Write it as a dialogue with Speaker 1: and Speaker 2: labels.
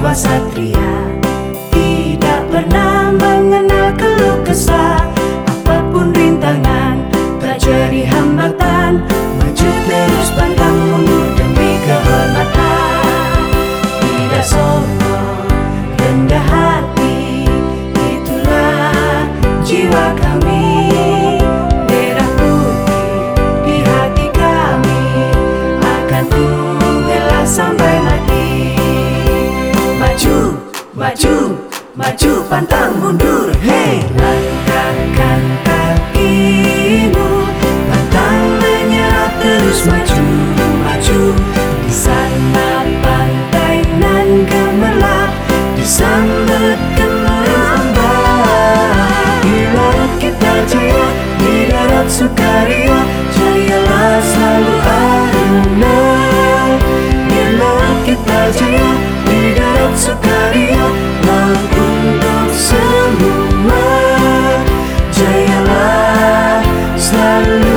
Speaker 1: jiwa satria maju maju pantang mundur. Hey langkahkan kakimu. Pantang menyerah terus maju maju. Di sana pantai nan gemerlap di gemuruh ombak di laut kita jaya di darat sukaria jayalah selalu ada. not